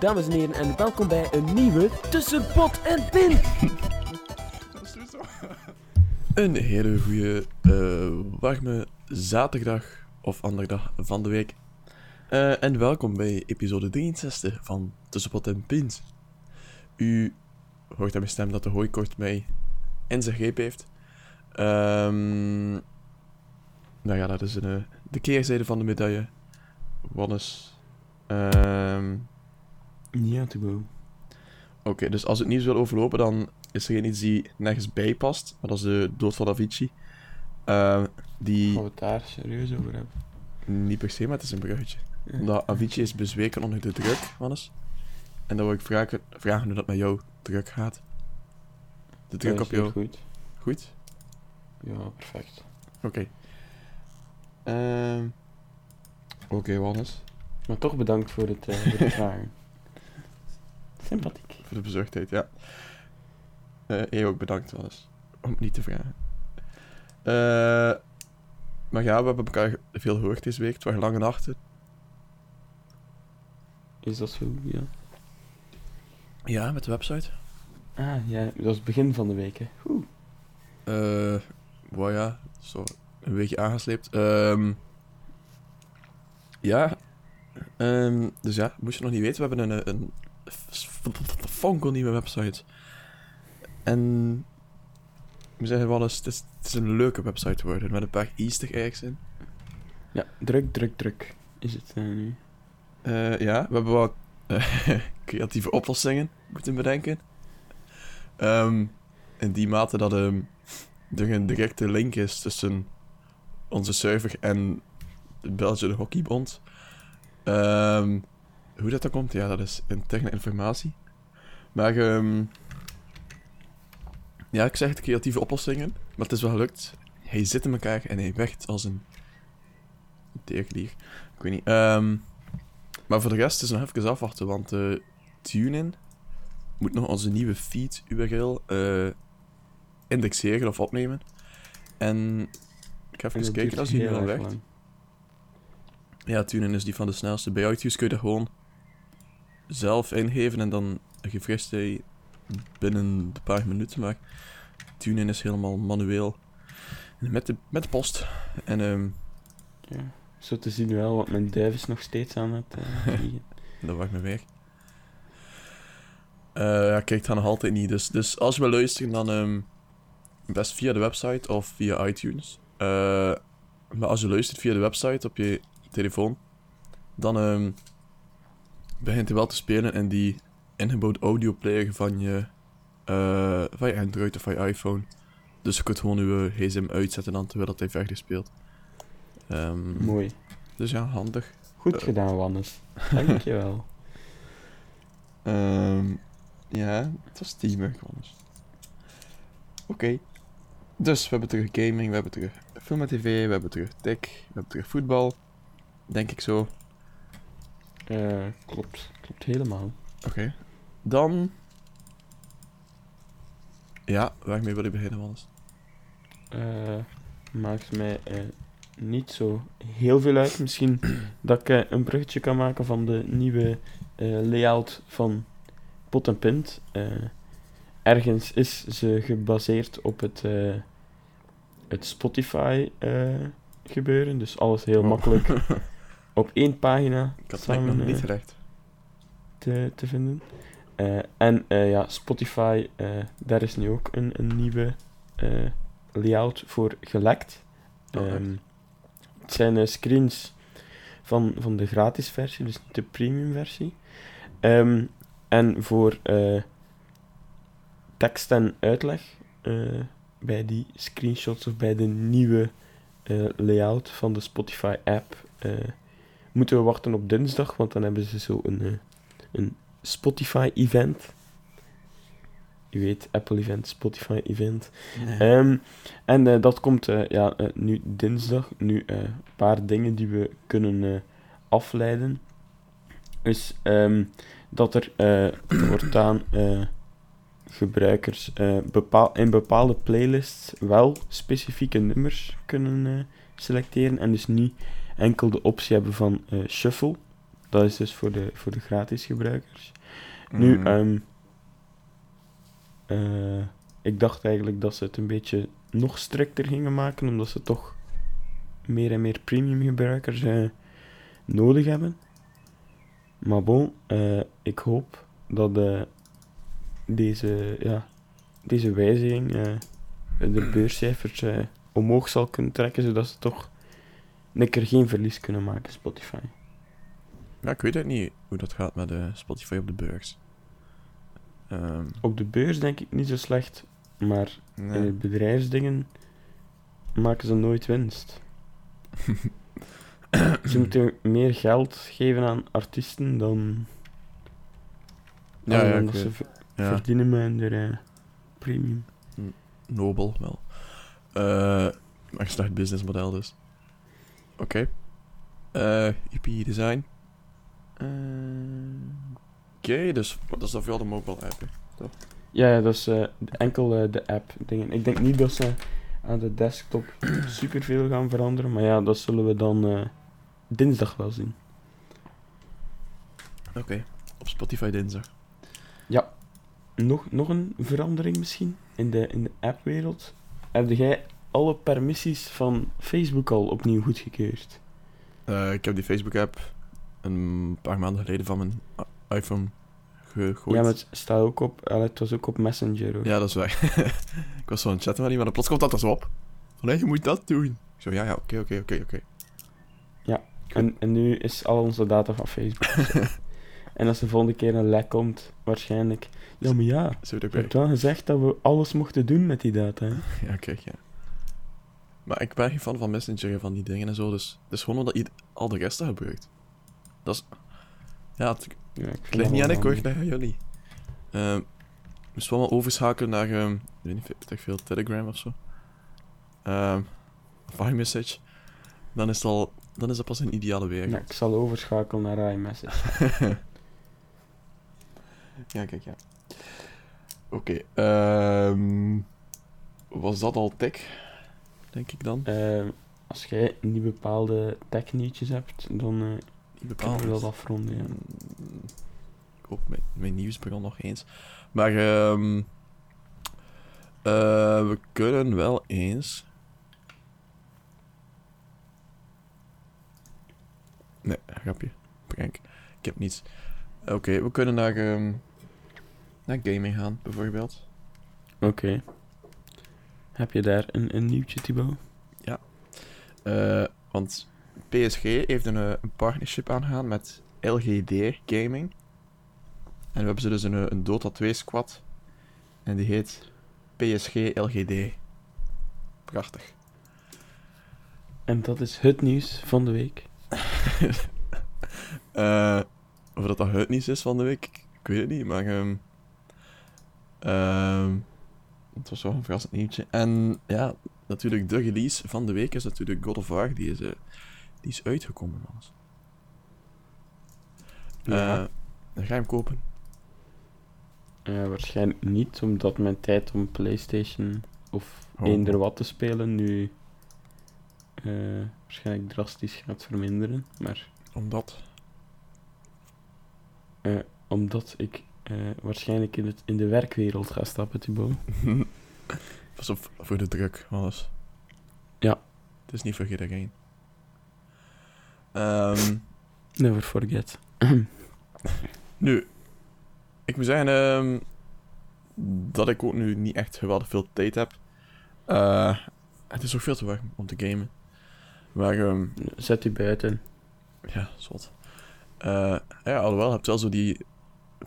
Dames en heren, en welkom bij een nieuwe Tussen Pot en Pin. Een hele goede, eh, warme zaterdag of andere dag van de week. Eh, en welkom bij episode 63 van Tussenpot en Pins. U hoort aan mijn stem dat de hooikort mij in zijn greep heeft. Ehm nou ja, dat is een, eh, de keerzijde van de medaille. Wannes. Ehm Ja, to go. Oké, dus als het nieuws wil overlopen, dan is er geen iets die nergens bij past. Maar dat is de dood van Avicii. Eh, die... Gaan we het daar serieus over hebben? Niet per se, maar het is een bruggetje. Ja. Omdat Avicii is bezweken onder de druk, Hannes. En dan wil ik vragen, vragen hoe dat met jou druk gaat. De druk Dat op is jou. Goed. Goed? Ja, perfect. Oké. Ehm Oké, Hannes. Maar toch bedankt voor het, voor het vragen. Sympathiek. Voor de bezorgdheid, ja. Eh jij ook bedankt, Hannes. Om het niet te vragen. Eh maar ja, we hebben elkaar veel gehoord deze week. Het waren lange nachten. Is dat zo? Ja. Ja, met de website. Ah, ja, dat is het begin van de week, hè. Oeh. Eh, wow, ja, zo een weekje aangesleept. Ehm ja, ehm, dus ja, moest je nog niet weten, we hebben een, een fonkelnieuwe website. En ik moet zeggen, wel eens, het is, het is een leuke website geworden, met een paar easter eggs in. Ja, druk, druk, druk. Is het eh, nu? Eh, ja, we hebben wat eh, creatieve oplossingen moeten bedenken. Ehm, in die mate dat ehm, er een directe link is tussen onze server en de Belgische Hockeybond. Ehm, hoe dat dan komt, ja, dat is interne informatie. Maar ehm, ja, ik zeg het creatieve oplossingen, maar het is wel gelukt. Hij zit in elkaar en hij werkt als een teergelier. Ik weet niet. Ehm, maar voor de rest is nog even afwachten, want eh TuneIn moet nog onze nieuwe feed URL eh, indexeren of opnemen. En ik ga even En dat kijken als die nu al werkt. lang. Ja, TuneIn is die van de snelste. Bij iTunes kun je dat gewoon zelf ingeven en dan gefrist hij binnen een paar minuten. Maar TuneIn is helemaal manueel. Met de, met de post. En ehm Ja. Zo te zien wel, want mijn duif is nog steeds aan het eh, vliegen. Dat wacht me weg. Eh ja, kijk, het gaat nog altijd niet. Dus, dus als je wil luisteren, dan ehm, best via de website of via iTunes. Eh, maar als je luistert via de website op je telefoon, dan ehm, begint hij wel te spelen in die ingebouwde audioplayer van je, eh, van je Android of van je iPhone. Dus je kunt gewoon je gsm uitzetten dan terwijl dat hij verder speelt. Ehm, Mooi. dus ja, handig. Goed Eh. gedaan, Wannes. Dankjewel. Ehm ja, het was teamwork anders. Oké. Dus we hebben terug gaming, we hebben terug film en tv, we hebben terug tech, we hebben terug voetbal. Denk ik zo. Eh, klopt. Klopt helemaal. Oké. Dan. Ja, waarmee wil je beginnen, Wannes? Eh, maakt mij eh, niet zo heel veel uit. Misschien dat ik een bruggetje kan maken van de nieuwe layout van Pot en Pint. Ergens is ze gebaseerd op het, het Spotify gebeuren. Dus alles heel Oh. makkelijk op één pagina Ik had het samen, nog niet gelegd. te, te vinden. Eh, en eh, ja, Spotify, eh, daar is nu ook een, een nieuwe layout voor gelekt. Oh? Ehm, het zijn screens van, van de gratis versie, dus niet de premium versie. Ehm, en voor tekst en uitleg bij die screenshots of bij de nieuwe layout van de Spotify app moeten we wachten op dinsdag, want dan hebben ze zo een, eh, een Spotify-event. Je weet, Apple-event, Spotify-event. Ehm, en eh, dat komt eh, ja, nu dinsdag. Nu een paar dingen die we kunnen afleiden. Is ehm, dat er voortaan gebruikers bepaal, in bepaalde playlists wel specifieke nummers kunnen selecteren. En dus niet enkel de optie hebben van eh, shuffle. Dat is dus voor de, voor de gratis gebruikers. Nu, Mm. ehm, eh, ik dacht eigenlijk dat ze het een beetje nog strikter gingen maken, omdat ze toch meer en meer premium gebruikers eh, nodig hebben. Maar bon, ik hoop dat deze, ja, deze wijziging de beurscijfers omhoog zal kunnen trekken, zodat ze toch een keer geen verlies kunnen maken, Spotify. Ja, ik weet het niet hoe dat gaat met eh, Spotify op de beurs. Ehm, Op de beurs denk ik niet zo slecht, maar nee. in het bedrijfsdingen maken ze nooit winst. ze moeten meer geld geven aan artiesten dan, ja, dan ja, dat ze ver- ja, verdienen met hun eh, premium. nobel wel. Eh, maar een slecht businessmodel dus. Oké. Eh EP design. Eh, Oké, dus dat is dan voor de mobile app. hè. Ja, ja, dat is eh, enkel eh, de app dingen. Ik denk niet dat ze aan de desktop superveel gaan veranderen, maar ja, dat zullen we dan eh, dinsdag wel zien. Oké, op Spotify dinsdag. Nog, nog een verandering misschien in de, in de appwereld. Heb jij alle permissies van Facebook al opnieuw goedgekeurd? Eh, ik heb die Facebook-app een paar maanden geleden van mijn iPhone gegooid. Ja, maar het staat ook op, het was ook op Messenger. Ja, dat is weg. ik was zo aan het chatten met iemand en plots komt dat er zo op. Van, hé, je moet dat doen. Ik zo, ja, ja, oké, oké, oké, oké. En, en nu is al onze data van Facebook. en als de volgende keer een lek komt, waarschijnlijk. Ja, maar ja, je hebt wel gezegd dat we alles mochten doen met die data. Hè? Ja, kijk, ja. Maar ik ben geen fan van Messenger en van die dingen en zo, dus het is gewoon omdat je al de rest gebruikt. Dat is... Ja, het, Ja, ik het vind ligt dat niet aan ik hoor, het handig. ligt aan jullie. Ehm moest wel maar overschakelen naar, ehm ik weet niet, ik veel, Telegram of zo. Ehm iMessage. Dan is, het al, dan is dat pas een ideale wereld. Ja, ik zal overschakelen naar iMessage. Ja, kijk, ja. Oké, ehm was dat al tech? Denk ik dan? Ehm, als jij niet bepaalde tech-nieuwtjes hebt, dan eh Niet kunnen we dat afronden. Ja. Mm, Ik hoop, mijn, mijn nieuws begon nog eens. Maar ehm eh, we kunnen wel eens. Nee, grapje. Prank. Ik heb niets. Oké, we kunnen naar, ehm, naar gaming gaan, bijvoorbeeld. Oké. Heb je daar een, een nieuwtje, Thibaut? Eh, want PSG heeft een, eh, een partnership aangegaan met LGD Gaming. En we hebben ze dus een, eh, een Dota 2 squad. En die heet PSG LGD. Prachtig. En dat is het nieuws van de week. Of dat dat het nieuws is van de week, ik, ik weet het niet, maar... ehm ehm, het was wel een verrassend nieuwtje. En ja, natuurlijk de release van de week is natuurlijk God of War. Die is, eh, die is uitgekomen, alles. Ja. Eh, dan ga je hem kopen. Eh, waarschijnlijk niet, omdat mijn tijd om PlayStation of Oh. eender wat te spelen nu eh, waarschijnlijk drastisch gaat verminderen. Maar Omdat... eh, omdat ik eh, waarschijnlijk in, het, in de werkwereld ga stappen, Thibaut. Pas op voor de druk, alles. Ja. Het is niet voor iedereen. Ehm Never forget. nu, ik moet zeggen ehm, dat ik ook nu niet echt geweldig veel tijd heb. Eh, het is ook veel te warm om te gamen. Maar ehm, Zet u buiten. ja, zot. Eh ja, alhoewel, je hebt wel zo die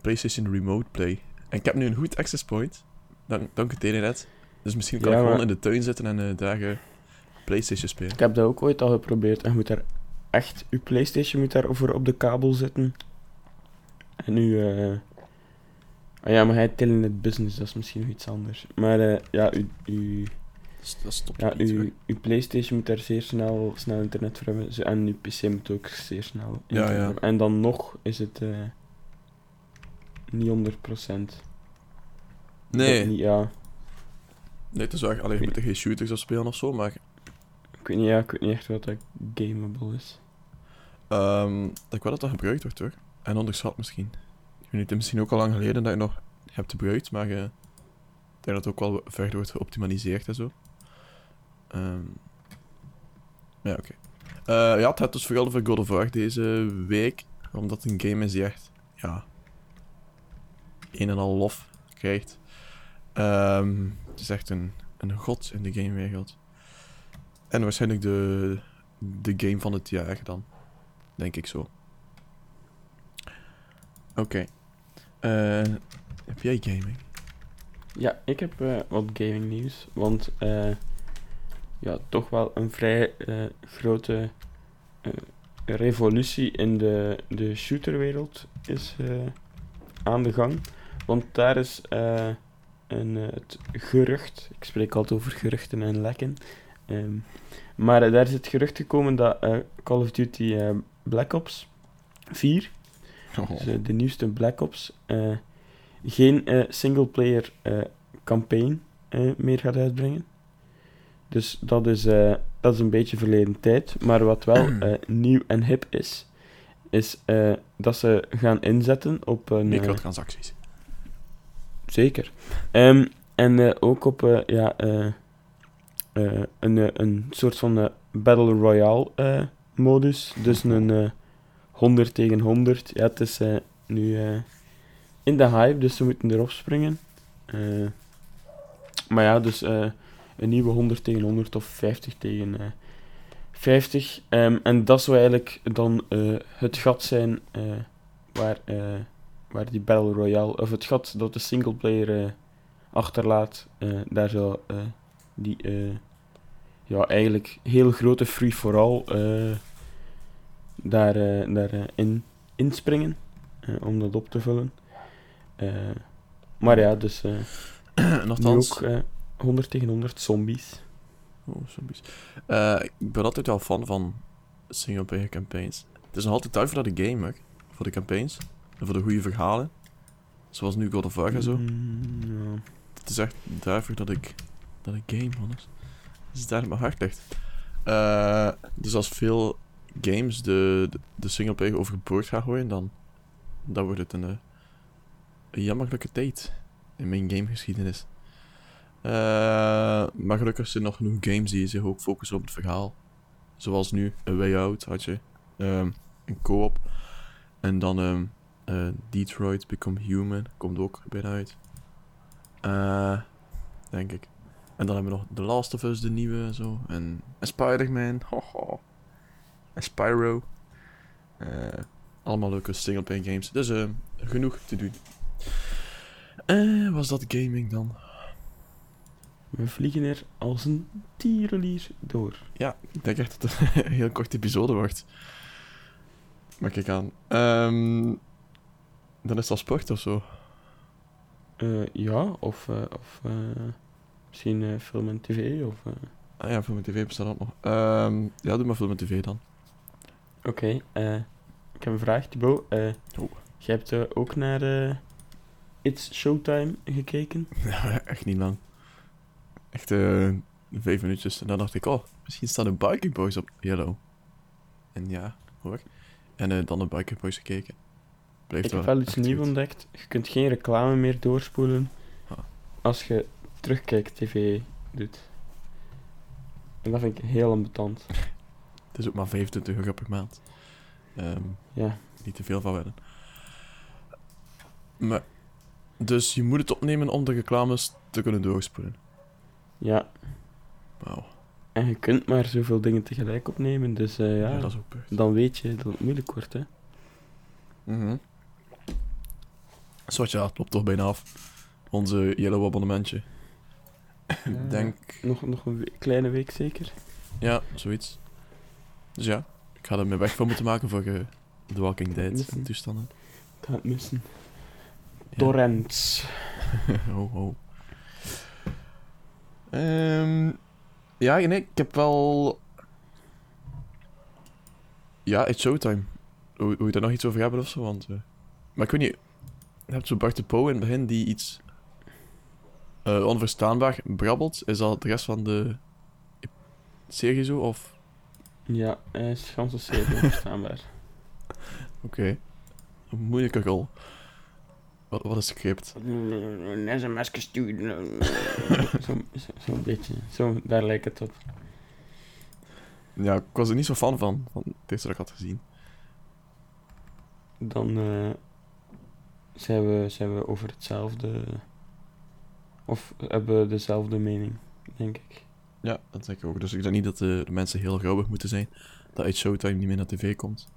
PlayStation Remote Play. En ik heb nu een goed access point. Dank, dank het internet. Dus misschien kan Ja, ik gewoon maar- in de tuin zitten en eh daar eh, PlayStation spelen. Ik heb dat ook ooit al geprobeerd en je moet daar echt, uw Playstation moet daarvoor op de kabel zitten. En eh, ah ja, maar hij Telenet Business, dat is misschien nog iets anders. Maar eh, ja, uw, uw, Dat is- Dat stopt ja, niet. uw, uw Playstation moet daar zeer snel, snel internet voor hebben. En uw PC moet ook zeer snel Ja, internet ja. hebben. En dan nog is het eh, niet 100%. Nee, Niet, ja, nee, het is wel... Allee, je moet er geen shooters op spelen of zo, maar... ik weet niet, ja, ik weet niet echt wat dat gameable is. ehm ik weet dat dat gebruikt wordt, hoor. En onderschat misschien. Ik weet niet, het is misschien ook al lang geleden dat je nog hebt gebruikt, maar... eh, ik denk dat het ook wel verder wordt geoptimaliseerd en zo. Ehm, ja, oké. Eh, ja, het gaat dus vooral over God of War deze week. Omdat het een game is die echt, ja... Een en al lof krijgt. Ehm, het is echt een, een god in de gamewereld. En waarschijnlijk de, de game van het jaar dan. Denk ik zo. Oké. Eh, heb jij gaming? Ja, ik heb eh, wat gaming nieuws, want eh, ja, toch wel een vrij grote revolutie in de, de shooterwereld is aan de gang. Want daar is eh, een, eh, het gerucht, ik spreek altijd over geruchten en lekken, ehm, maar daar is het gerucht gekomen dat eh, Call of Duty Black Ops 4 dus, de nieuwste Black Ops, geen singleplayer campaign meer gaat uitbrengen. Dus dat is, dat is een beetje verleden tijd. Maar wat wel nieuw en hip is, is dat ze gaan inzetten op een... Microtransacties. Zeker. Ehm, en eh, ook op eh, ja, eh, een, een soort van Battle Royale modus. Dus een eh 100 tegen 100. Ja, het is nu in de hype, dus ze moeten erop springen. Maar ja, dus een nieuwe 100 tegen 100 of 50 tegen eh 50. Ehm, en dat zou eigenlijk dan het gat zijn waar, waar die Battle Royale, of het gat dat de singleplayer eh achterlaat, eh, daar zou eh, die ja, eigenlijk heel grote free-for-all daar, daar in, inspringen om dat op te vullen. Maar ja, dus Nochtans... ook eh 100 tegen 100 zombies. Oh, zombies. Ik ben altijd wel fan van singleplayer campaigns. Het is nog altijd tijd voor de game, hè. Voor de campaigns. En voor de goede verhalen. Zoals nu God of War en zo. Mm, ja. Het is echt duiver dat ik, dat ik game, man. Dat is daar mijn hart ligt. Eh, dus als veel games de, de, de singleplayer overboord gaan gooien, dan, dan wordt het een, eh, een jammerlijke tijd in mijn gamegeschiedenis. Eh, maar gelukkig zijn er nog genoeg games die zich ook focussen op het verhaal. Zoals nu, A Way Out had je, ehm, een co-op. En dan ehm, eh, Detroit Become Human, komt ook bijna uit. Eh, denk ik. En dan hebben we nog The Last of Us, de nieuwe en zo. En, en Spider-Man. Hoho. En Spyro. Eh, allemaal leuke singleplayer games. Dus eh, genoeg te doen. Eh, was dat gaming dan? We vliegen er als een tierenlier door. Ik denk echt dat het een heel korte episode wordt. Maar kijk aan. Ehm, dan is dat sport of zo. Eh, ja, of, eh, of eh, misschien film en tv. Of. Ah ja, film en tv bestaat ook nog. Ehm, ja, doe maar film en tv dan. Oké, ik heb een vraag, Thibaut. Oh. Jij hebt ook naar It's Showtime gekeken? Ja, echt niet lang. Echt eh, vijf minuutjes. En dan dacht ik, oh, misschien staan de Biker Boys op Yellow. En ja, hoor. En dan de Biker Boys gekeken. Blijft ik heb wel iets nieuws ontdekt. Je kunt geen reclame meer doorspoelen Ah. als je terugkijkt tv doet. En dat vind ik heel ambetant. Het is ook maar 25 euro per maand. Ehm, Ja, niet te veel van wedden. Maar, dus je moet het opnemen om de reclames te kunnen doorspoelen. ja. Wauw. En je kunt maar zoveel dingen tegelijk opnemen, dus eh, ja, Ja, dat is ook beurt. dan weet je dat het moeilijk wordt, hè. Mhm. Zwart, ja, het loopt toch bijna af. Onze Yellow abonnementje. Ik Ja. denk, Nog, nog een we- kleine week zeker. ja, zoiets. Dus ja, Ik ga er me weg van moeten maken voor eh, The Walking Dead Missen. toestanden. Ik ga het missen. Ja. Torrents. ho, ho. Ehm, ja, nee, ik heb wel... Ja, it's showtime. Hoe, hoe je daar nog iets over hebben of zo, want... eh, Maar ik weet niet... Je hebt zo Bart de Pauw in het begin die iets... eh, onverstaanbaar brabbelt. Is dat de rest van de... serie zo, of... Ja, hij is gans een serie onverstaanbaar. Oké. Een moeilijke rol. Wat, wat is script? Net een masker sturen. Zo'n zo, zo'n beetje. Zo, daar lijkt het op. Ja, ik was er niet zo fan van, van het eerste dat ik had gezien. Dan eh, zijn, we, zijn we over hetzelfde. Of hebben we dezelfde mening, denk ik. Ja, dat denk ik ook. Dus ik denk niet dat de, de mensen heel grappig moeten zijn dat uit Showtime niet meer naar tv komt.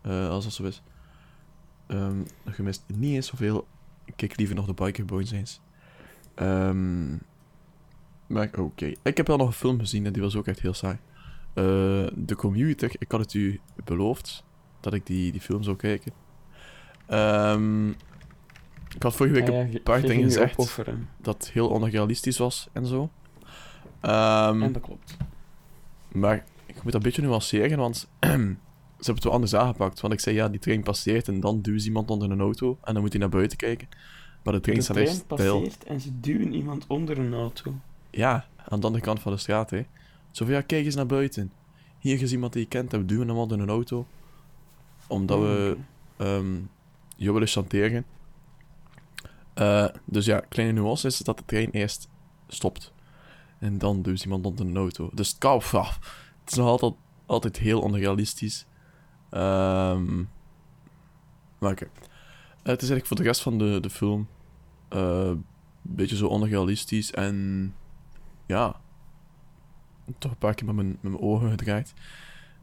Eh, als dat zo is. Ehm je mist niet eens zoveel. Ik kijk liever nog de Biker Boys eens. Ehm maar oké. Ik heb wel nog een film gezien en die was ook echt heel saai. Eh The Commuter. Ik had het u beloofd dat ik die, die film zou kijken. Ehm ik had vorige week Ah een paar dingen gezegd dat het heel onrealistisch was en zo. Ehm, En dat klopt. maar ik moet dat een beetje nuanceren, want ze hebben het wel anders aangepakt. Want ik zei, ja, die trein passeert en dan duwt iemand onder een auto en dan moet hij naar buiten kijken. Maar de trein de staat trein echt stil. passeert en ze duwen iemand onder een auto. Ja, aan de andere kant van de straat, hè. Zo van, ja, kijk eens naar buiten. Hier is iemand die je kent en we duwen hem onder een auto. Omdat we ehm je willen chanteren. Eh, dus ja, kleine nuance is dat de trein eerst stopt. En dan dus iemand onder een auto. Dus het, kan, het is nog altijd, altijd heel onrealistisch. Ehm maar oké. Eh, het is eigenlijk voor de rest van de, de film eh, een beetje zo onrealistisch en ja, toch een paar keer met mijn, met mijn ogen gedraaid.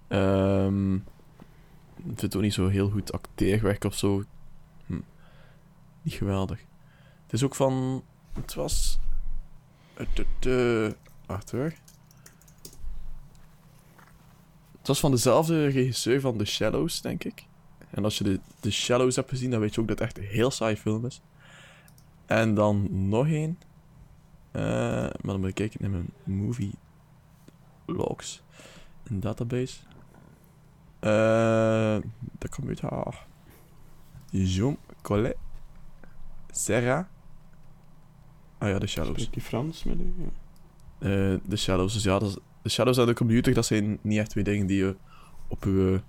Ehm ik vind het ook niet zo heel goed acteerwerk of zo. Hm. Niet geweldig. Is ook van. Het was. Eh, wacht hoor. Het was van dezelfde regisseur van The Shallows, denk ik. En als je de, The Shallows hebt gezien, dan weet je ook dat het echt een heel saai film is. En dan nog één. Eh, maar dan moet ik kijken in mijn movie logs. Een database. Eh, dat komt uit haar. Jean Collet. Serra. Ah ja, The Shadows. Spreekt die Frans met u? Ja. Eh The Shadows. Dus ja, dat The Shadows en de computer, dat zijn niet echt twee dingen die je op je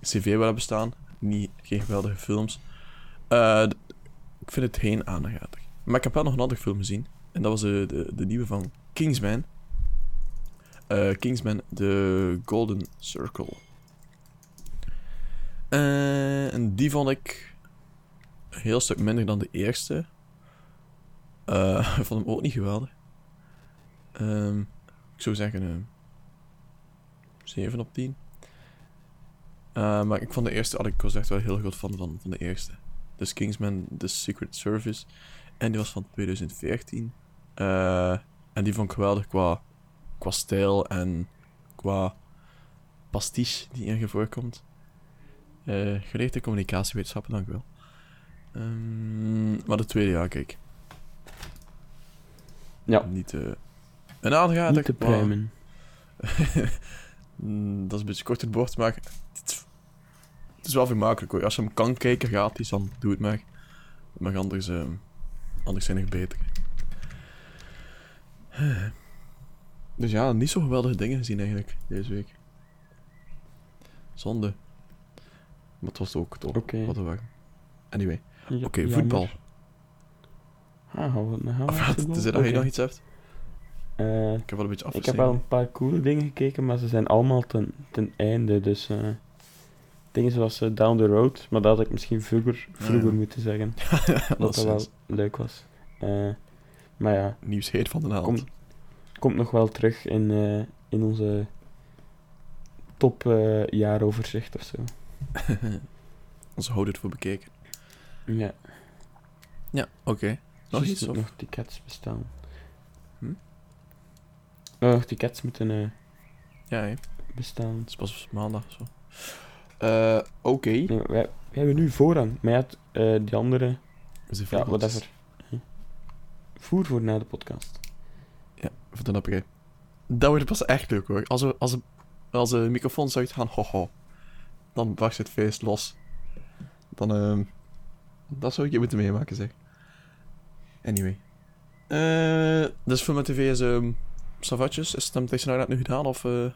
cv wil hebben staan. Niet, geen geweldige films. Eh, ik vind het geen aanrader. Maar ik heb wel nog een andere film gezien. En dat was de, de, de nieuwe van Kingsman. Eh, Kingsman, The Golden Circle. En die vond ik een heel stuk minder dan de eerste. Eh, ik vond hem ook niet geweldig. Ehm, ik zou zeggen een 7 op 10. Eh, maar ik vond de eerste, ah, ik was echt wel heel groot fan van, van de eerste. Dus Kingsman, The Secret Service. En die was van 2014. Eh, en die vond ik geweldig qua, qua stijl en qua pastiche die in voorkomt. Eh geleerde communicatiewetenschappen, dank u wel. Ehm, maar de tweede, ja, kijk. Ja. Niet eh een aanrader. Niet te dat is een beetje kort het bord, maar het is, het is wel vermakelijk hoor. Als je hem kan kijken gratis, dan doe het maar. Maar anders, eh, anders zijn er beter. Dus ja, niet zo geweldige dingen gezien eigenlijk deze week. Zonde. Maar het was ook toch. Oké. Wat een warm. Anyway, Ja, oké, voetbal. Ah, voetbal? Tenzij dat je Oké. nog iets hebt. Eh, Ik heb wel een beetje ik heb afgezien. wel een paar coole dingen gekeken, maar ze zijn allemaal ten, ten einde. Dus eh, dingen zoals eh, Down the Road, maar dat had ik misschien vroeger, vroeger ja. moeten zeggen. dat Dat wel is leuk was. Maar ja, nieuws heet van de naald. komt, komt nog wel terug in, in onze top jaaroverzicht of zo. Ons houden het voor bekeken. Ja, Ja, oké. Nog iets? Of? nog tickets bestaan. Hm? Oh, nog tickets moeten eh, Ja, bestaan. Het is pas maandag of zo. Eh, Oké. Nee, wij, wij hebben nu voorrang. Maar ja, eh, die andere... De Ja, whatever. Voer voor na de podcast. Ja, voor de nappige. Dat wordt pas echt leuk hoor. Als we, als we, als de microfoons uitgaan, ho ho. Dan barst het feest los. Dan, ehm dat zou ik je moeten meemaken zeg. Anyway. Eh dus voor mijn tv is ehm Savatjes. Is Temptation Island nu gedaan of eh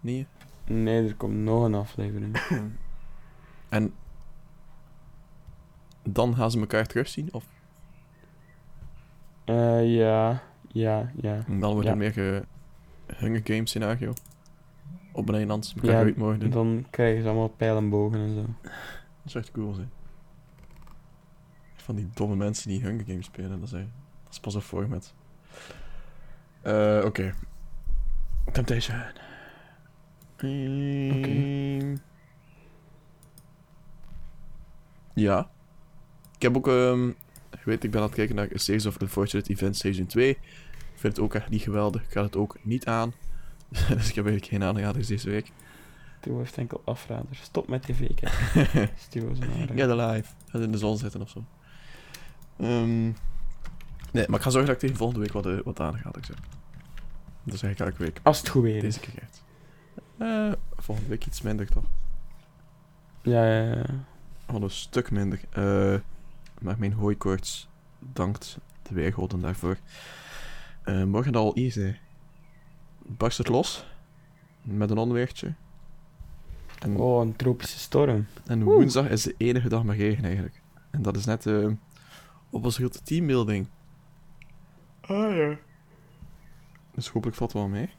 nee? Nee, er komt nog een aflevering. En dan gaan ze elkaar terugzien? Of Eh, ja, ja, ja. en dan wordt Ja. het meer eh, Hunger Games scenario? Op een eiland, elkaar Ja, doen. Dan krijgen ze allemaal pijlenbogen en zo. Dat is echt cool, zeg. Van die domme mensen die Hunger Games spelen, dat is, dat is pas een format. Eh, oké. Temptation. Ja. Ik heb ook, ehm je weet, ik ben aan het kijken naar Series of Unfortunate Events Season 2. Ik vind het ook echt niet geweldig. Ik ga het ook niet aan. dus ik heb eigenlijk geen aanraders deze week. Theo heeft enkel afraders. Stop met tv kijken. Stuur ze naar. Get alive. Ga in de zon zitten of Ehm, nee, maar ik ga zorgen dat ik tegen volgende week wat, eh, wat aangaat. Ik zeg. Dat zeg ik elke week. Als het goed weer. Deze keer. Eh, volgende week iets minder toch? Ja, ja, ja. Al een stuk minder. Eh, maar mijn hooikoorts dankt de weergoden daarvoor. Morgen al easy. Barst het los. Met een onweertje. En Oh, een tropische storm. En woensdag is de enige dag met regen eigenlijk. En dat is net eh, op onze grote teambuilding. Ah ja. Dus hopelijk valt het wel mee.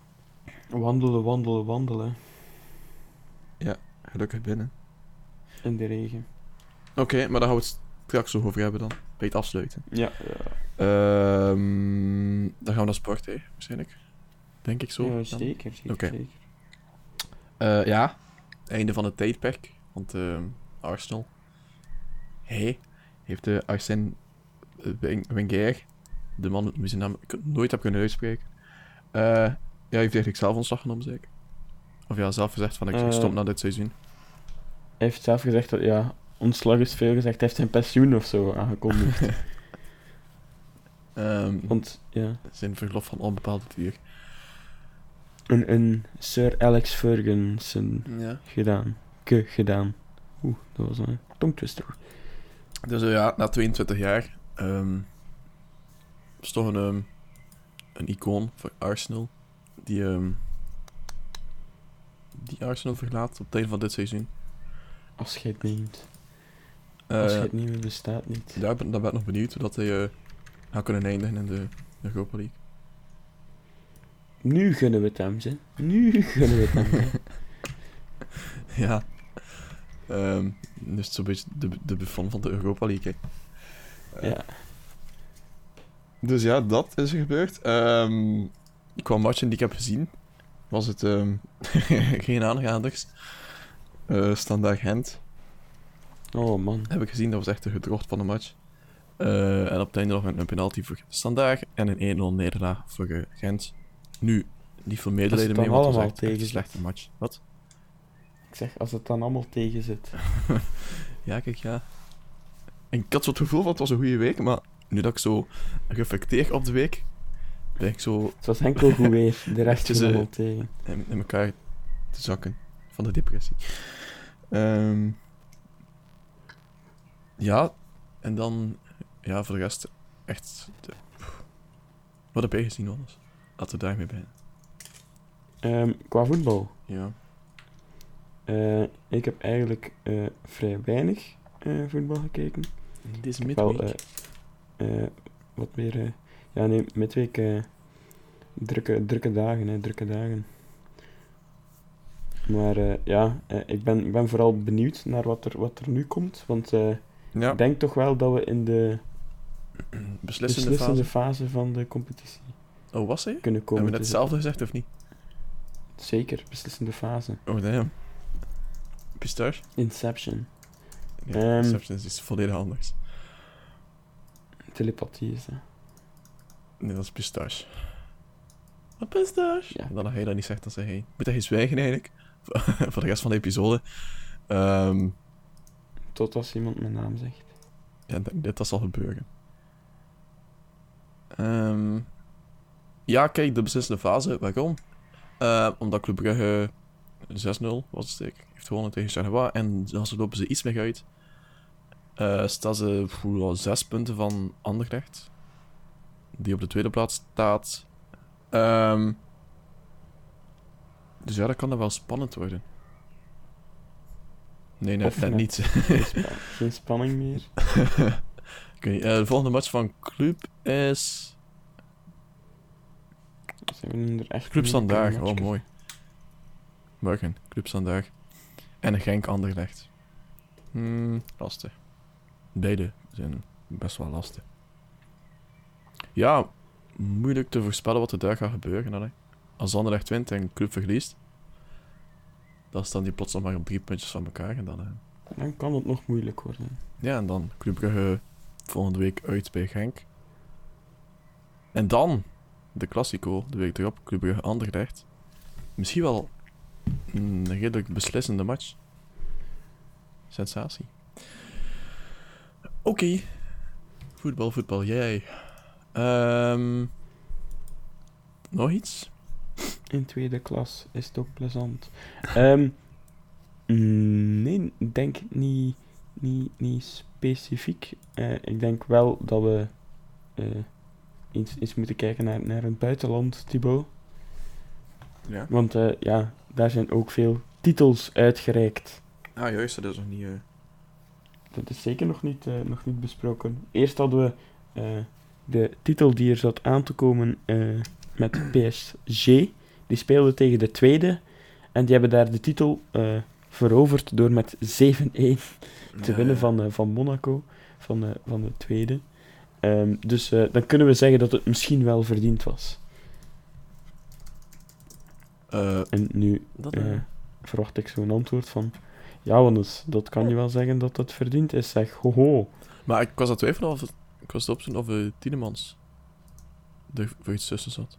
Wandelen, wandelen, wandelen. Gelukkig binnen. In de regen. Oké, maar daar gaan we het straks nog over hebben dan. Bij het afsluiten. Ja, ja. Ehm dan gaan we naar sport, hè, waarschijnlijk. Denk ik zo. ja zeker, zeker, Oké. zeker. Eh, ja, einde van het tijdperk. Want ehm, Arsenal. Hij heeft de Arsène eh, Wen- Wenger, de man met zijn naam ik nooit heb kunnen uitspreken. eh, ja, heeft eigenlijk zelf ontslag genomen, zeker. Of ja, zelf gezegd van ik Eh. stop na dit seizoen. Hij heeft zelf gezegd dat, ja, ontslag is veel gezegd. Hij heeft zijn pensioen of zo aangekondigd. Ehm, Want, ja, zijn verlof van onbepaalde duur. een, een Sir Alex Ferguson Ja. gedaan. Ke gedaan. Oeh, dat was een tongtwister. Dus eh, ja, na 22 jaar ehm is toch een, ehm, een icoon voor Arsenal. Die, ehm, die Arsenal verlaat op het einde van dit seizoen. Het neemt. Meer bestaat niet. daar, ben, daar ben ik nog benieuwd hoe dat hij eh, gaat kunnen eindigen in de Europa League. Nu gunnen we het hem, ze. Nu gunnen we het hem. ja. Ehm dus zo'n beetje de, de Buffon van de Europa League. hè. Ja. Dus ja, dat is er gebeurd. Ehm qua matchen die ik heb gezien, was het ehm, geen aanraders. Eh Standaard Gent Oh man. heb ik gezien, dat was echt een gedrocht van de match. Eh, en op het einde nog een, een penalty voor Standaard en een 1-0 nederlaag voor eh, Gent. Nu, niet veel medelijden mee, want het was echt, echt een tegen slechte match. Wat? Ik zeg, als het dan allemaal tegen zit. Ja, kijk, ja. En ik had zo het gevoel van het was een goede week, maar nu dat ik zo reflecteer op de week, ben ik zo Het was enkel goed weer. De rest is eh, tegen. in, in elkaar te zakken van de depressie. Ehm, ja, en dan, ja, voor de rest, echt. De, wat heb jij gezien, alles? Laten we daarmee beginnen. Ehm, qua voetbal. Ja. Eh, ik heb eigenlijk eh, vrij weinig voetbal gekeken. Deze Wel, midweek. eh, eh, wat meer... eh, ja, nee, midweek... eh, drukke, drukke dagen, hè, drukke dagen. Maar eh, ja, eh, ik, ben, ik ben vooral benieuwd naar wat er, wat er nu komt. Want eh, ja, ik denk toch wel dat we in de beslissende, beslissende fase. fase van de competitie Oh, was hij? kunnen komen. Hebben we net hetzelfde gezegd, of niet? Zeker, beslissende fase. Oh, damn. Pistache? Inception. Ja, Ehm. Inception is iets volledig anders. Telepathie is dat. Nee, dat is pistache. Wat pistache? Ja. Dan als hij dat niet zegt, dan zeg hij... Moet hij zwijgen eigenlijk? voor de rest van de episode. Ehm, Tot als iemand mijn naam zegt. ja, dit dat zal gebeuren. Ehm, ja, kijk, de beslissende fase. Waarom? Eh, omdat Club Brugge 6-0 was het zeker. Heeft gewonnen tegen Charleroi. En dan lopen ze iets weg uit. Staan ze voor zes punten van Anderlecht. Die op de tweede plaats staat. Ehm, dus ja, dat kan dan wel spannend worden. Nee, net net. niet. Geen, spa- geen spanning meer. Oké, eh, de volgende match van Club is... Hebben er echt Club een Standaard. lekker Oh, mooi. Morgen, Club Standaard. En Genk Anderlecht. Hmm, lastig. Beide zijn best wel lastig. Ja, moeilijk te voorspellen wat er daar gaat gebeuren. Hè. Als Anderlecht wint en Club verliest, dan staan die plots nog maar op drie puntjes van elkaar. En dan, eh, Dan kan het nog moeilijk worden. ja, en dan Club Brugge volgende week uit bij Genk. En dan de Classico, de week erop, Club Brugge Anderlecht. Misschien wel een redelijk beslissende match. Sensatie. Oké. Voetbal, voetbal, jij. Ehm, nog iets? In tweede klas is het ook plezant. Ehm, mm, nee, ik denk niet, niet, niet specifiek. Eh, ik denk wel dat we eh, eens, eens moeten kijken naar, naar het buitenland, Thibaut. Ja. Want eh, ja, daar zijn ook veel titels uitgereikt. Ah, juist, dat is nog niet... Dat is zeker nog niet, eh, nog niet besproken. Eerst hadden we eh, de titel die er zat aan te komen eh, met PSG. Die speelde tegen de tweede. En die hebben daar de titel veroverd door met 7-1 te ja, winnen van, van Monaco, van, de van de tweede. Ehm, dus dan kunnen we zeggen dat het misschien wel verdiend was. En nu verwacht ik zo'n antwoord van... Ja, Wannes, dat kan je wel zeggen dat het verdiend is. Zeg, hoho. Maar ik was aan het twijfelen of... Ik was het opzoeken of uh, Tienemans voor iets tussen zat.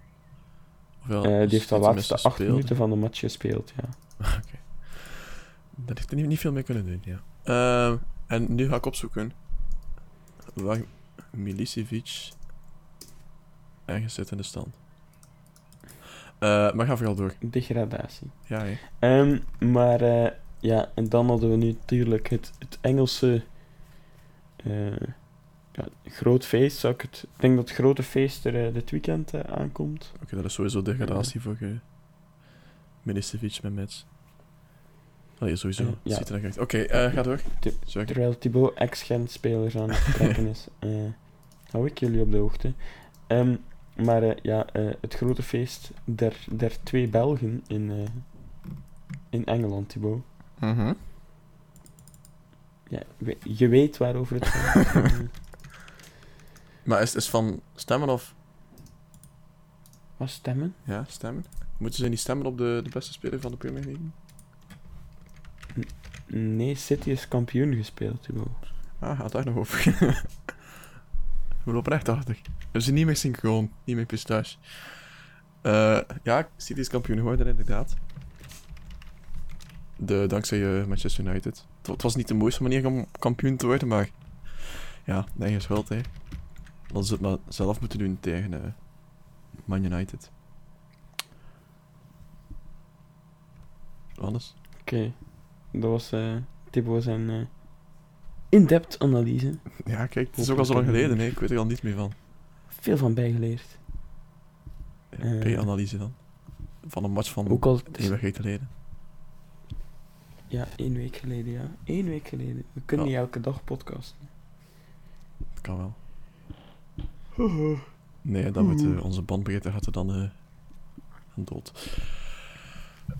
Of ja, Eh, die dus heeft de dat laatste acht speelde. minuten van de match gespeeld, ja. Oké. Dat heeft er niet, niet veel mee kunnen doen, ja. Ehm, en nu ga ik opzoeken waar Milicevic ergens zit in de stand. Eh, maar ga vooral door. Degradatie. Ja. Ehm, maar ja, en dan hadden we nu natuurlijk het, het Engelse eh, ja, groot feest. Zou ik, het, ik denk dat het grote feest er eh, dit weekend eh, aankomt. Oké, dat is sowieso degradatie voor uh, Milicevic met Mets. Oh, sowieso. Ja. Ziet er echt. Oké, eh, ga door. Sorry. Terwijl Thibaut ex-Gent-spelers aan het vertrekken is. hou ik jullie op de hoogte. Ehm, maar ja, het grote feest der, der twee Belgen in, in Engeland, Thibaut. Mhm. Ja, je weet waarover het gaat. Maar is het van stemmen of... Wat stemmen? Ja, stemmen. Moeten ze niet stemmen op de, de beste speler van de Premier League? Nee, City is kampioen gespeeld. Ah, gaat daar nog over. We lopen echt achter. We zijn niet meer synchroon, niet meer pistache. Eh ja, City is kampioen geworden, inderdaad. De, dankzij eh, Manchester United. Het, het was niet de mooiste manier om kampioen te worden, maar... Ja, eigen schuld, hè. Dat ze het maar zelf moeten doen tegen eh, Man United. Anders? Oké, dat was Thibaut zijn in-depth analyse. Ja, kijk, het is ook al zo lang geleden, hè. Ik weet er al niet meer van. Veel van bijgeleerd. Ja. P-analyse dan. Van een match van Ook al, eeuwigheid geleden. Ja, één week geleden, ja. Eén week geleden. We kunnen Ja. niet elke dag podcasten. Dat kan wel. Nee, dan wordt eh, onze bandbreedte gaat er dan aan dood.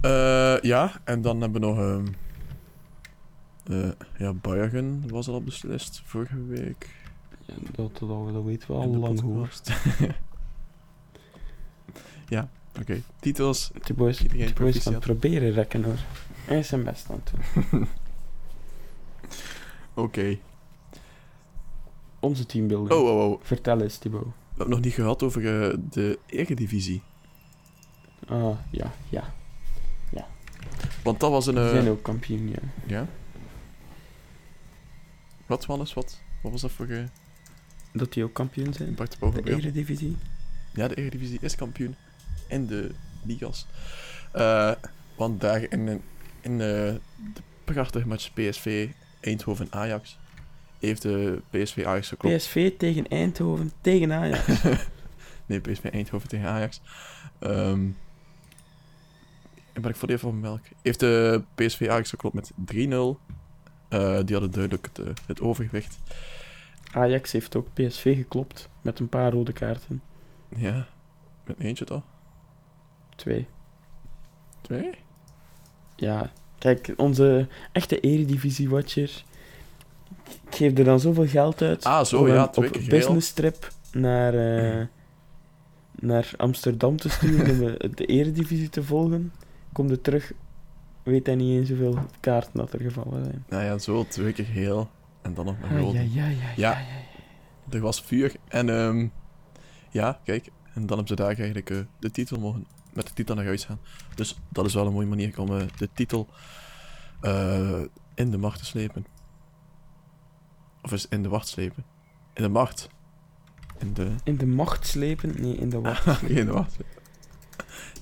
Eh, ja, en dan hebben we nog... ehm eh, ja, Bayern was al beslist vorige week. Ja, dat, dat, dat weten we al lang ja, oké. Titels. Thibaut is, Iedereen Thibaut is aan het proficiat. proberen rekken hoor. Hij is zijn best aan het doen. Oké. Onze teambuilding. Oh, oh, oh. Vertel eens, Thibaut. We hebben nog niet gehad over eh, de Eredivisie. Ah, ja, ja. Want dat was een... Die eh, zijn ook kampioen, ja. Ja? Wat, Wannes? Wat? Wat was dat voor eh Dat die ook kampioen zijn. Bart de De? Eredivisie. Ja, de Eredivisie is kampioen. En de ligas. Want daar in, in, in eh, de prachtige match PSV Eindhoven-Ajax heeft de PSV Ajax geklopt. PSV tegen Eindhoven, tegen Ajax. Nee, PSV Eindhoven tegen Ajax. Ehm en ben ik voor even van melk. Heeft de PSV Ajax geklopt met 3-0. Eh, die hadden duidelijk het, eh, het overgewicht. Ajax heeft ook PSV geklopt met een paar rode kaarten. Ja, met eentje toch? Twee. Twee? Ja, kijk, onze echte Eredivisie-watcher geeft er dan zoveel geld uit Ah, zo, om ja, op geel. business trip naar, eh, naar Amsterdam te sturen om de Eredivisie te volgen. Komt er terug, weet hij niet eens hoeveel kaarten dat er gevallen zijn. Nou ja, zo twee keer heel. En dan nog een Ah, ja, ja, ja, Ja. ja, ja. Er was vuur. En ehm ja, kijk. En dan hebben ze daar eigenlijk eh, de titel mogen, met de titel naar huis gaan. Dus dat is wel een mooie manier om eh, de titel eh, in de macht te slepen. Of is in de wacht slepen? In de macht. In de... In de macht slepen? Nee, in de wacht. Ah, nee, in de wacht slepen.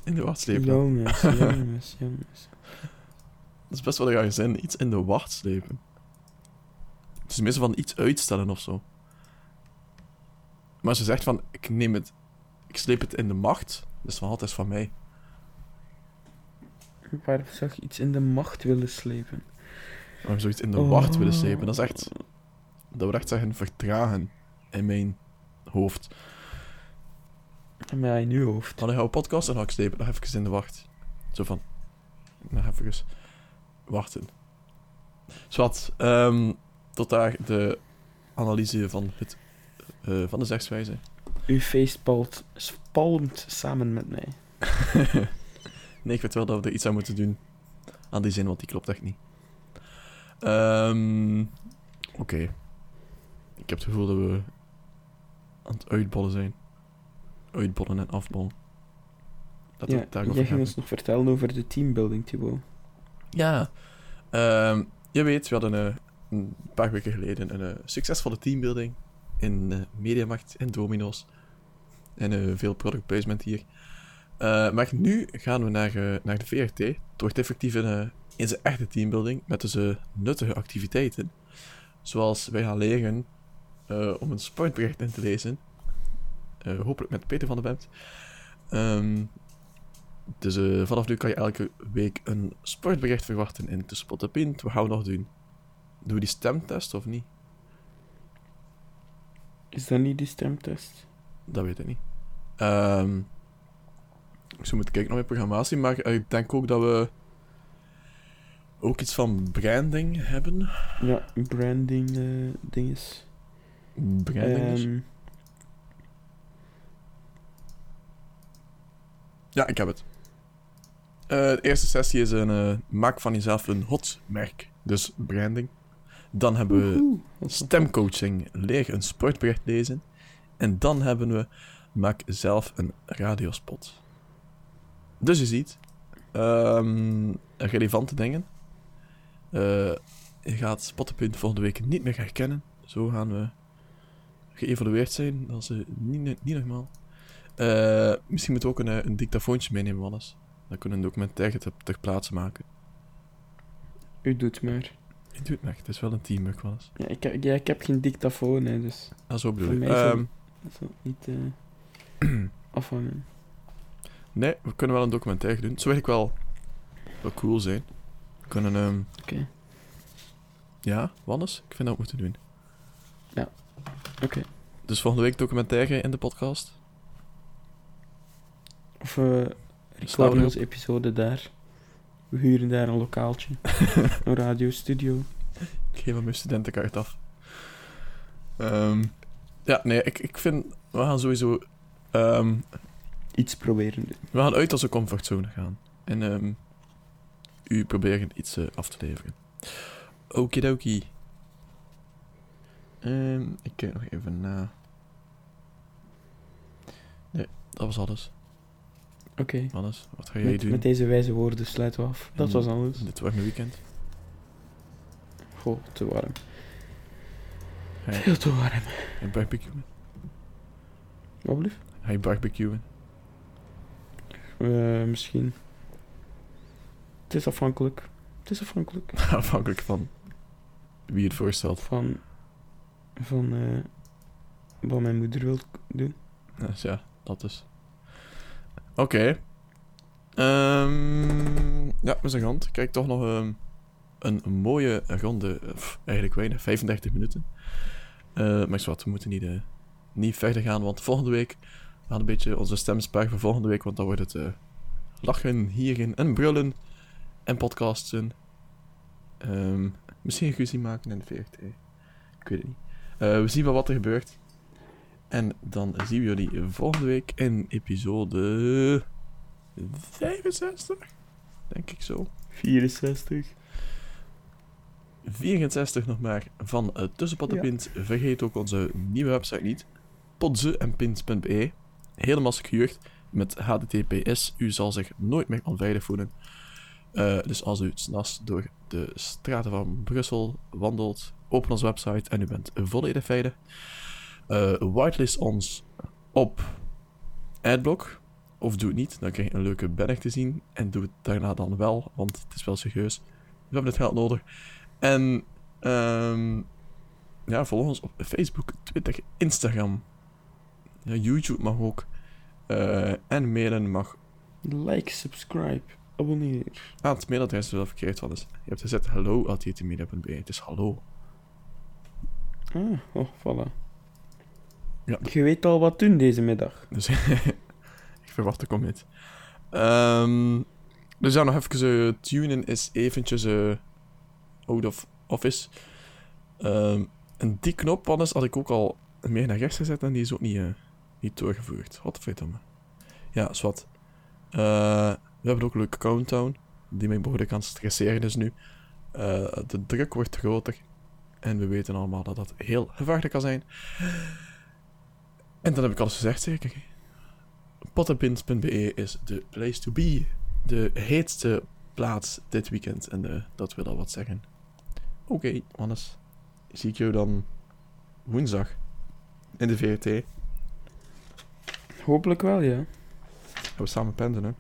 In de wacht slepen. jongens, jongens, jongens. Dat is best wel een rare zin. Iets in de wacht slepen. Het is meestal van iets uitstellen of zo. Maar je zegt van, ik neem het... Ik sleep het in de macht. Dat is van altijd van mij. Waar zou je iets in de macht willen slepen? Waarom zou je iets in de Oh. wacht willen slepen? Dat is echt... Dat wil echt zeggen vertragen. In mijn hoofd. In uw hoofd. Dan ga ik podcast en ga ik slepen nog even in de wacht. Zo van... Nog even wachten. Zwat, ehm, tot daar de analyse van, het, eh, van de zegswijze. Uw face palmt, spalmt samen met mij. nee, ik weet wel dat we er iets aan moeten doen. Aan die zin, want die klopt echt niet. Ehm, Oké. Ik heb het gevoel dat we aan het uitbollen zijn. Uitbollen en afbollen. We Ja, jij ging hebben. ons nog vertellen over de teambuilding, Thibaut. Ja. Ehm, je weet, we hadden eh, een paar weken geleden een eh, succesvolle teambuilding in eh Mediamarkt en Domino's. En eh, veel product placement hier. Eh, maar nu gaan we naar, naar de VRT. Het wordt effectief in zijn echte teambuilding met dus nuttige activiteiten. Zoals wij gaan leren om een sportbericht in te lezen. Hopelijk met Peter van der Bemt. Ehm, dus vanaf nu kan je elke week een sportbericht verwachten in Tussen Pot en Pint. Wat gaan we nog doen? Doen we die stemtest of niet? Is dat niet die stemtest? Dat weet ik niet. Ehm, ik zou moeten kijken naar mijn programmatie, maar eh, ik denk ook dat we ook iets van branding hebben. Ja, branding eh dinges. Branding dus. Ehm, Ja, ik heb het. Eh, de eerste sessie is een eh, maak van jezelf een hot merk. Dus branding. Dan hebben we stemcoaching, leer een sportbericht lezen. En dan hebben we, maak zelf een radiospot. Dus je ziet, ehm, relevante dingen. Eh, je gaat Spottenpunt volgende week niet meer herkennen. Zo gaan we geëvalueerd zijn. Dat is eh, niet, niet normaal. Eh, misschien moeten we ook een, een dictafoontje meenemen, Wannes. Dan kunnen we een documentaire ter, ter plaatse maken. U doet maar. Ik doe het echt, het is wel een teamwork, Wannes. Ja, ik, heb- ja, ik heb geen dictafoon, hè, dus Ah, zo bedoel Voor ik. mij is Ehm, niet eh, afhangen. Nee, we kunnen wel een documentaire doen. Zou eigenlijk wel, wel cool zijn. We kunnen, ehm Oké. ja, Wannes, ik vind dat we moeten doen. Oké. Dus volgende week documentaire in de podcast. Of Slaan we recorden onze episode daar. We huren daar een lokaaltje. een radiostudio. Ik geef hem mijn studentenkaart af. Ehm, ja, nee, ik, ik vind, we gaan sowieso, ehm, Iets proberen we gaan uit onze comfortzone gaan. En ehm, u proberen iets eh, af te leveren. Okidoki. Ehm ik kijk nog even na. Nee, dat was alles. Oké. Hannes, wat ga jij Met, doen met deze wijze woorden sluiten we af. Dat in- was alles. dit warme weekend? Goh, te warm. Ga je, Heel te warm. ga je barbecuen? Wat blieft? Ga je barbecuen? Eh, misschien. Het is afhankelijk. Het is afhankelijk Afhankelijk van wie het voorstelt. van, van eh, wat mijn moeder wil doen. Dus ja, dat is. Oké. Ehm, ja, we zijn. Kijk, toch nog ehm, een mooie ronde. eigenlijk weinig, 35 minuten. Eh maar wat, we moeten niet, eh, niet verder gaan, want volgende week. We een beetje onze stem sparen voor volgende week, want dan wordt het eh, lachen, hieren en brullen. En podcasten. Ehm, misschien een ruzie maken in de VRT. Ik weet het niet. We zien wel wat er gebeurt. En dan zien we jullie volgende week in episode 65. Denk ik zo. 64. 64 nog maar van uh, Tussenpad en Ja. Pint. Vergeet ook onze nieuwe website niet. podze.pint.be Helemaal gehuurd met HTTPS. U zal zich nooit meer onveilig voelen. Eh, dus als u s'nachts door de straten van Brussel wandelt, open onze website en u bent volledig veilig. Eh, whitelist ons op Adblock. Of doe het niet, dan krijg je een leuke banner te zien. En doe het daarna dan wel, want het is wel serieus. We hebben het geld nodig. En ehm, ja, volg ons op Facebook, Twitter, Instagram. Ja, YouTube mag ook. Eh, en mailen mag. Like, subscribe, abonneer. Ah, het mailadres is wel verkeerd, want je hebt gezet jtmedia.be. Het is hallo. Ah, oh, voilà. Ja. Je weet al wat doen deze middag. Dus ik verwacht de commit. Ehm dus ja, nog even eh, tunen is eventjes eh, out of office. Ehm, en die knop anders had ik ook al meer naar rechts gezet en die is ook niet, eh, niet doorgevoerd. Wat verdomme. Ja. Eh, we hebben ook een leuke countdown, die mij behoorlijk aan het stresseren is nu. De druk wordt groter. En we weten allemaal dat dat heel gevaarlijk kan zijn. En dan heb ik alles gezegd, zeker. Pottenpins.be is de place to be. De heetste plaats dit weekend. En eh, dat wil al wat zeggen. Oké, Hannes. Zie ik jou dan woensdag in de VRT. Gaan Hopelijk wel, ja. we samen pendelen.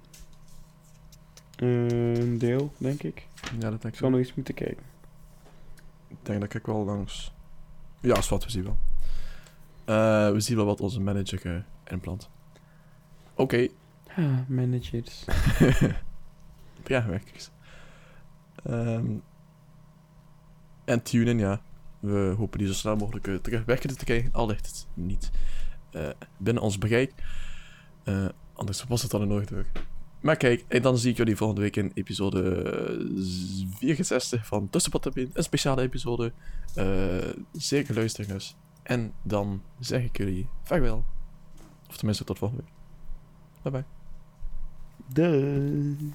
Eh, een deel, denk ik. Ja, dat denk Ik ik zal nog eens moeten kijken. Ik denk dat ik wel langs... Ja, is wat, we zien wel. Eh, we zien wel wat onze manager eh, inplant. Oké, Ah, managers. Vraagwerkers. Ehm en tunen, ja. We hopen die zo snel mogelijk eh, terug te krijgen. Al ligt het niet binnen ons bereik. Anders was het dan nooit door. Maar kijk, en dan zie ik jullie volgende week in episode eh, 64 van Tussenpad. Een speciale episode. Zeker luisteren dus. En dan zeg ik jullie vaarwel. Of tenminste tot volgende week. Bye bye. Duh.